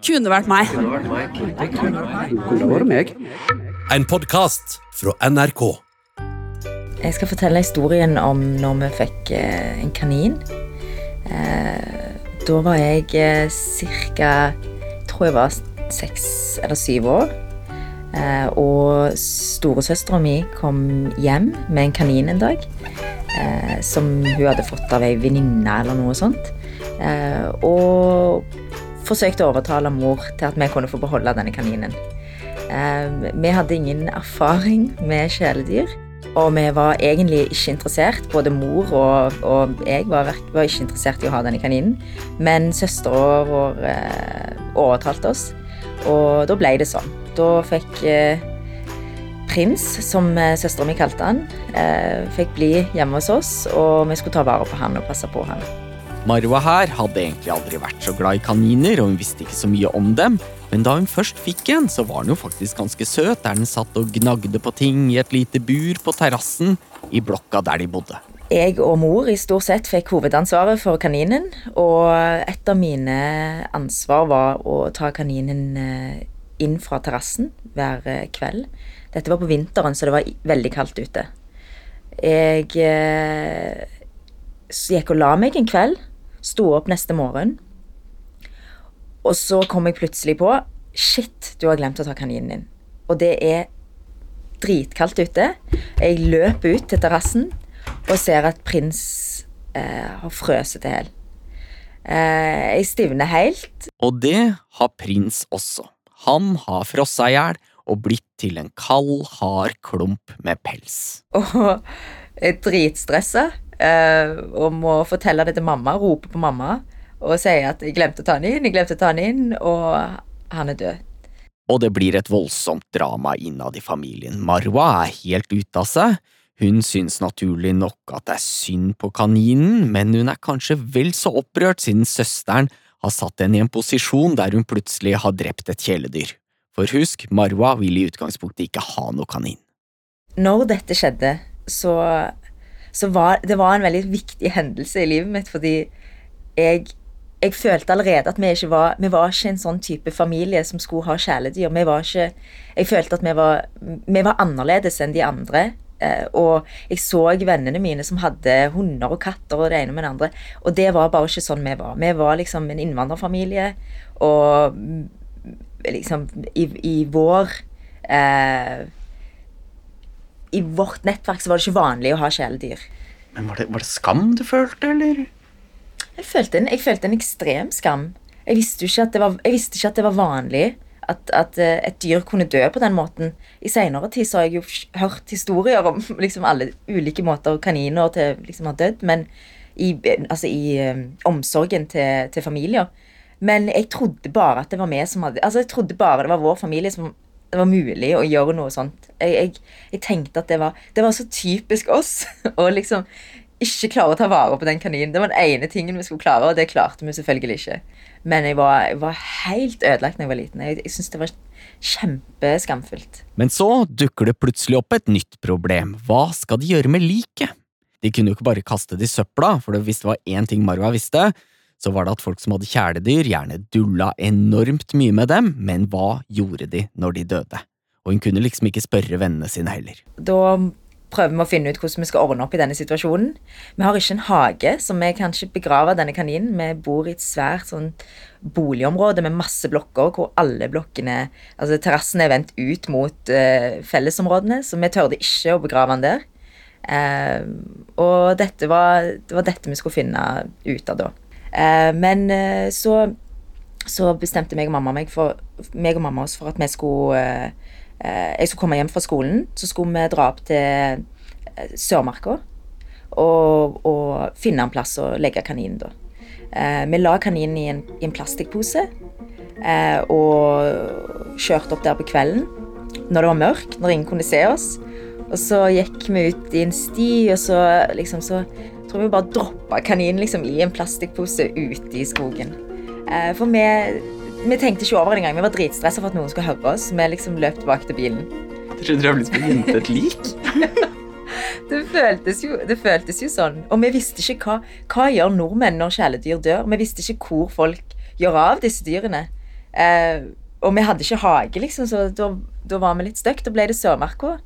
Kunne vært meg. Kunne vært meg. En podkast fra NRK. Jeg skal fortelle historien om når vi fikk eh, en kanin. Eh, da var jeg eh, ca. tror jeg var seks eller syv år. Eh, og storesøstera mi kom hjem med en kanin en dag. Eh, som hun hadde fått av ei venninne eller noe sånt. Eh, og forsøkte å overtale mor til at vi kunne få beholde denne kaninen. Eh, vi hadde ingen erfaring med kjæledyr. Og vi var egentlig ikke interessert, både mor og, og jeg var, var, ikke interessert i å ha denne kaninen. Men søstera vår eh, overtalte oss, og da ble det sånn. Da fikk eh, Prins, som eh, søstera mi kalte han, eh, fikk bli hjemme hos oss, og vi skulle ta vare på han og passe på han. Marwa her hadde egentlig aldri vært så glad i kaniner, og hun visste ikke så mye om dem. Men da hun først fikk en, så var den jo faktisk ganske søt, der den satt og gnagde på ting i et lite bur på terrassen i blokka der de bodde. Jeg og mor i stort sett fikk hovedansvaret for kaninen, og et av mine ansvar var å ta kaninen eh, inn fra terrassen hver eh, kveld. Dette var på vinteren, så det var veldig kaldt ute. Jeg eh, gikk og la meg en kveld, sto opp neste morgen og så kom jeg plutselig på Shit, du har glemt å ta kaninen din. Og det er dritkaldt ute. Jeg løper ut til terrassen og ser at prins eh, har frøset til hel. Eh, jeg stivner helt. Og det har prins også. Han har frossa i hjel og blitt til en kald, hard klump med pels. Og er dritstressa og må fortelle det til mamma, rope på mamma og sier at 'jeg glemte å ta han inn, jeg glemte å ta han inn', og han er død. Og det blir et voldsomt drama innad i familien. Marwa er helt ute av seg. Hun syns naturlig nok at det er synd på kaninen, men hun er kanskje vel så opprørt siden søsteren har satt henne i en posisjon der hun plutselig har drept et kjæledyr. For husk, Marwa vil i utgangspunktet ikke ha noe kanin. Når dette skjedde, så, så var det var en veldig viktig hendelse i livet mitt, fordi jeg jeg følte allerede at vi ikke var Vi var ikke en sånn type familie som skulle ha kjæledyr. Vi var ikke Jeg følte at vi var, vi var annerledes enn de andre. Eh, og jeg så vennene mine som hadde hunder og katter og det ene med det andre. Og det var bare ikke sånn vi var. Vi var liksom en innvandrerfamilie, og liksom i, i vår eh, I vårt nettverk så var det ikke vanlig å ha kjæledyr. Men var det, var det skam du følte, eller? Jeg følte en, jeg følte en ekstrem skam. Jeg visste, ikke at det var, ikke at det var vanlig at, at eh, et dyr kunne dø på den måten. I seinere tid så har jeg jo hørt historier om liksom alle ulike måter kaniner til liksom har dødd, men i, altså i um, omsorgen til, til, familier. Men jeg trodde bare at det var vi som hadde Altså jeg trodde bare det var vår familie som det var mulig å gjøre noe sånt. Jeg, jeg, jeg tenkte at det var, det var så typisk oss å liksom ikke klare å ta vare på den kaninen. Det var den ene tingen vi skulle klare, og det klarte vi selvfølgelig ikke. Men jeg var, jeg var helt ødelagt da jeg var liten. Jeg, jeg syntes det var kjempeskamfullt. Men så dukker det plutselig opp et nytt problem. Hva skal de gjøre med liket? De kunne jo ikke bare kaste det i søpla, for hvis det var én ting Marwa visste, så var det at folk som hadde kjæledyr, gjerne dulla enormt mye med dem, men hva gjorde de når de døde? Og hun kunne liksom ikke spørre vennene sine heller. Da prøver vi å finne ut hvordan vi skal ordne opp i denne situasjonen. Vi har ikke en hage, så vi kan ikke begrave denne kaninen. Vi bor i et svært sånn boligområde med masse blokker, hvor alle blokkene Altså terrassen er vendt ut mot uh, fellesområdene, så vi tørde ikke å begrave den der. Uh, og dette var, det var dette vi skulle finne ut av da. Uh, men så, så bestemte meg og mamma meg for, meg og mamma oss for at vi skulle Eh, jeg skulle komme hjem fra skolen, så skulle vi dra opp til eh, Sørmarka og, og, finne en plass å legge kaninen, da. Eh, vi la kaninen i en, i en plastikkpose og kjørte opp der på kvelden når det var mørkt, når ingen kunne se oss. Og så gikk vi ut i en sti, og så liksom så tror vi bare droppa kaninen liksom i en plastikkpose ute i skogen. For vi vi tenkte ikke over det engang. Vi var dritstressa for at noen skulle høre oss. Vi liksom løp tilbake til bilen. Dere blitt gjemt et lik. det, føltes jo, det føltes jo sånn. Og vi visste ikke hva, hva gjør nordmenn når kjæledyr dør. Vi visste ikke hvor folk gjør av disse dyrene. Eh, og vi hadde ikke hage, liksom, så da, da var vi litt stuck. Da ble det Sørmarka.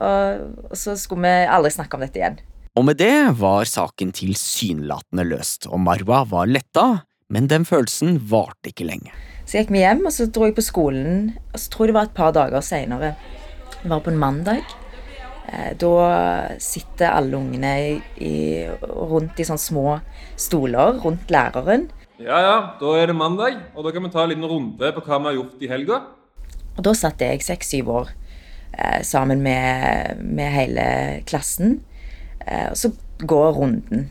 Og, og så skulle vi aldri snakke om dette igjen. Og med det var saken tilsynelatende løst, og Marwa var letta, men den følelsen varte ikke lenge. Så gikk vi hjem, og så dro jeg på skolen. Og så tror jeg det var et par dager seinere. Det var på en mandag. Eh, Da sitter alle ungene i, i, rundt i sånne små stoler rundt læreren. Ja, ja, da er det mandag, og da kan vi ta en liten runde på hva vi har gjort i helga. Og da satt jeg seks-syv år eh, sammen med, med hele klassen. Eh, og så går runden.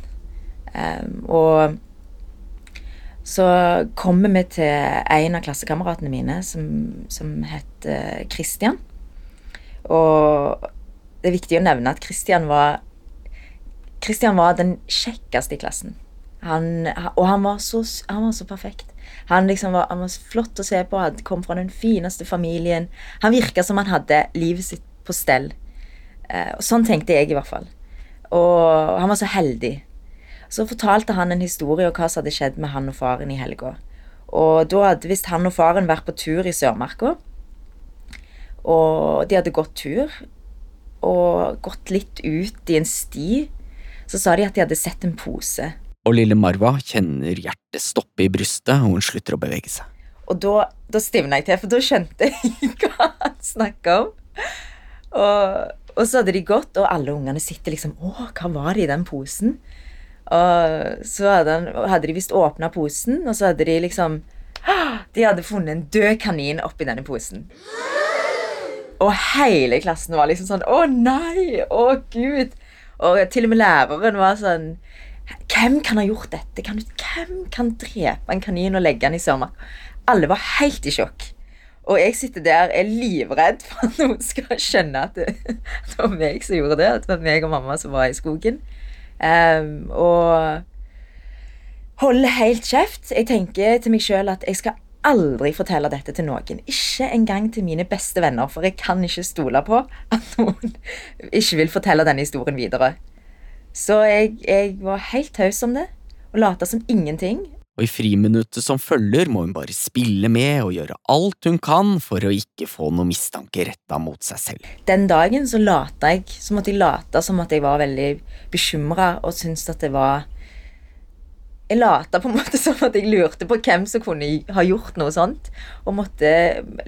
Og så kommer vi til en av klassekameratene mine som, som heter Christian. Og det er viktig å nevne at Christian var Christian var den kjekkeste i klassen. Han, og han var, så, han var så perfekt. Han, liksom var, han var flott å se på, han kom fra den fineste familien. Han virka som han hadde livet sitt på stell. Eh, og Sånn tenkte jeg i hvert fall. Og han var så heldig. Så fortalte han en historie om hva som hadde skjedd med han og faren i helga. Og da hadde visst han og faren vært på tur i Sørmarka. Og de hadde gått tur, og gått litt ut i en sti. Så sa de at de hadde sett en pose. Og lille Marwa kjenner hjertet stoppe i brystet, og hun slutter å bevege seg. Og da, da stivna jeg til, for da skjønte jeg hva han snakka om. Og, og så hadde de gått, og alle ungene sitter liksom Å, hva var det i den posen? Og så hadde, han, hadde de visst åpna posen, og så hadde de liksom De hadde funnet en død kanin oppi denne posen. Og hele klassen var liksom sånn Å nei! Å gud! Og til og med læreren var sånn Hvem kan ha gjort dette? Kan, hvem kan drepe en kanin og legge den i Sørmark? Alle var helt i sjokk. Og jeg sitter der er livredd for at noen skal skjønne at det, det var meg som gjorde det. At det var meg og mamma som var i skogen. Um, og holder helt kjeft. Jeg tenker til meg sjøl at jeg skal aldri fortelle dette til noen. Ikke engang til mine beste venner, for jeg kan ikke stole på at noen ikke vil fortelle denne historien videre. Så jeg, jeg var helt taus om det, og lata som ingenting. Og i friminuttet som følger må hun bare spille med og gjøre alt hun kan for å ikke få noe mistanke retta mot seg selv. Den dagen så lata jeg Så måtte jeg late som at jeg var veldig bekymra og syntes at det var Jeg lata på en måte som at jeg lurte på hvem som kunne ha gjort noe sånt. Og måtte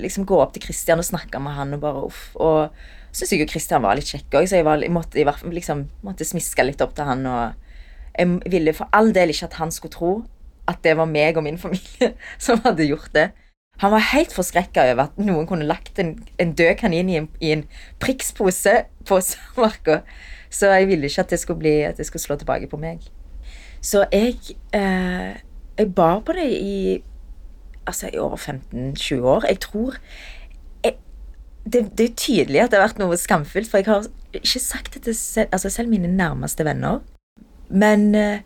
liksom gå opp til Christian og snakke med han og bare uff. Og syns jeg jo Christian var litt kjekk òg, så jeg, var, jeg måtte, hvert fall liksom, måtte smiske litt opp til han. Og jeg ville for all del ikke at han skulle tro at det var meg og min familie som hadde gjort det. Han var helt forskrekka over at noen kunne lagt en, en død kanin i en, i en prikspose på Sørmarka. Så jeg ville ikke at det skulle, bli, at det skulle slå tilbake på meg. Så jeg, eh, jeg bar på det i, altså, i over 15-20 år. Jeg tror jeg, det, det er tydelig at det har vært noe skamfullt, for jeg har ikke sagt det til selv, altså selv mine nærmeste venner. Men, eh,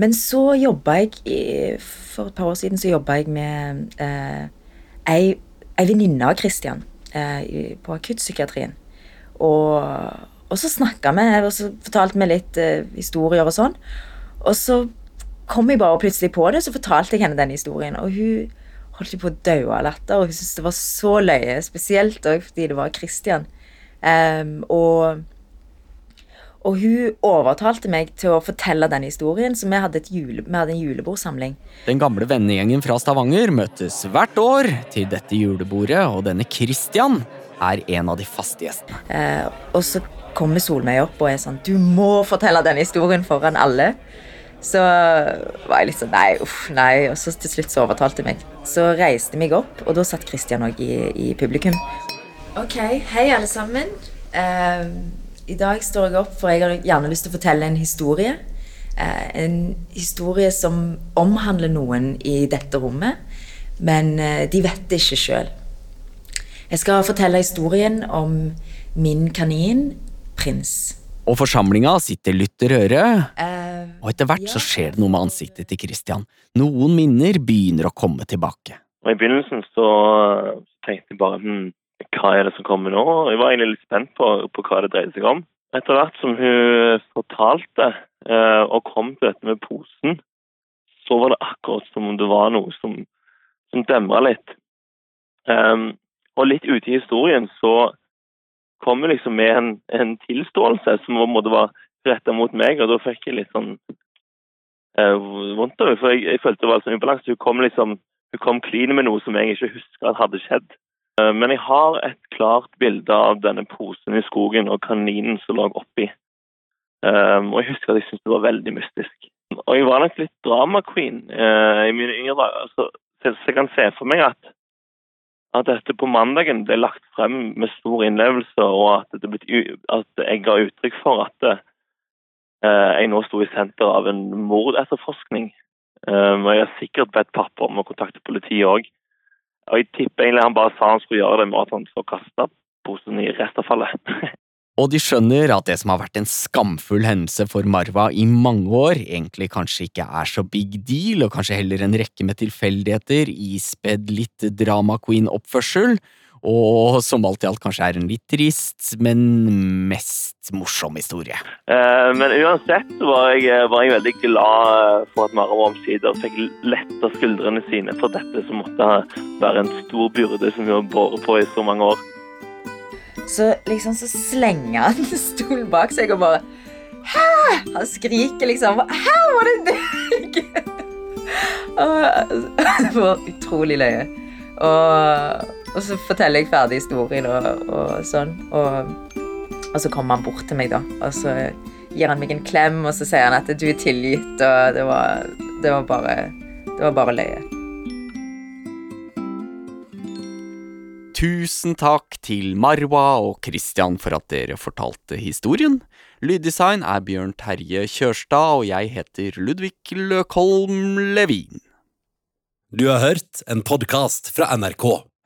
men så jobba jeg For et par år siden så jobba jeg med eh, ei, ei venninne av Christian eh, på akuttpsykiatrien. Og, og så snakka vi, og så fortalte vi litt eh, historier og sånn. Og så kom jeg bare plutselig på det, så fortalte jeg henne den historien. Og hun holdt på å dø av latter, og hun syntes det var så løye. Spesielt også fordi det var Christian. Em, og, og hun overtalte meg til å fortelle den historien, så vi hadde, et jule, vi hadde en julebordsamling. Den gamle vennegjengen fra Stavanger møtes hvert år til dette julebordet, og denne Christian er en av de faste gjestene. Eh, og så kommer Solveig opp og er sånn Du må fortelle denne historien foran alle. Så var jeg litt sånn Nei, uff, nei. Og så til slutt så overtalte jeg meg. Så reiste jeg meg opp, og da satt Christian òg i, i publikum. Ok, hei alle sammen. Eh, I dag står jeg opp, for jeg har gjerne lyst til å fortelle en historie. Eh, en historie som omhandler noen i dette rommet, men eh, de vet det ikke sjøl. Jeg skal fortelle historien om min kanin, Prins. Og forsamlinga sitter lytter øre, Eh, og etter hvert så skjer det noe med ansiktet til Christian. Noen minner begynner å komme tilbake. Og I begynnelsen så tenkte jeg bare hm, hva er det som kommer nå? Jeg var egentlig litt spent på, på hva det dreide seg om. Etter hvert som hun fortalte eh, og kom til dette med posen, så var det akkurat som om det var noe som, som demra litt. Um, og litt ute i historien så kom hun liksom med en, en tilståelse som på en måte var retta mot meg, og da fikk jeg litt sånn eh, vondt av henne. For jeg, jeg følte det var sånn ubalanse. Hun kom liksom hun kom clean med noe som jeg ikke husker hadde skjedd. Uh, men jeg har et klart bilde av denne posen i skogen og kaninen som lå oppi. Um, og jeg husker at jeg syntes det var veldig mystisk. Og jeg var nok litt drama queen uh, i mine yngre dager. Så, jeg kan se for meg at at dette på mandagen ble lagt frem med stor innlevelse, og at, ble, at jeg ga uttrykk for at jeg nå sto i senter av en mordetterforskning. Um, og jeg har sikkert bedt pappa om å kontakte politiet òg. Og jeg tipper egentlig han bare sa han skulle gjøre det med at han får kasta posen i restavfallet. og de skjønner at det som har vært en skamfull hendelse for Marwa i mange år, egentlig kanskje ikke er så big deal, og kanskje heller en rekke med tilfeldigheter, ispedd litt drama queen-oppførsel, og som alt i alt kanskje er en litt trist, men mest morsom historie. Eh, men uansett var jeg, var jeg veldig glad for at Mara omsider fikk letta skuldrene sine for dette som måtte være en stor byrde som hun har båret på i så mange år. Så liksom så slenger han stolen bak seg og bare Hæ? Han skriker liksom Hæ, var det deg? det var utrolig løye. Og, og, så forteller jeg ferdig historien og, og sånn. Og, og, så kommer han bort til meg, da. Og så gir han meg en klem, og så sier han at du er tilgitt, og det var, det var bare Det var bare løye. Tusen takk til Marwa og Christian for at dere fortalte historien. Lyddesign er Bjørn Terje Kjørstad, og jeg heter Ludvig Løkholm Levin. Du har hørt en podkast fra NRK.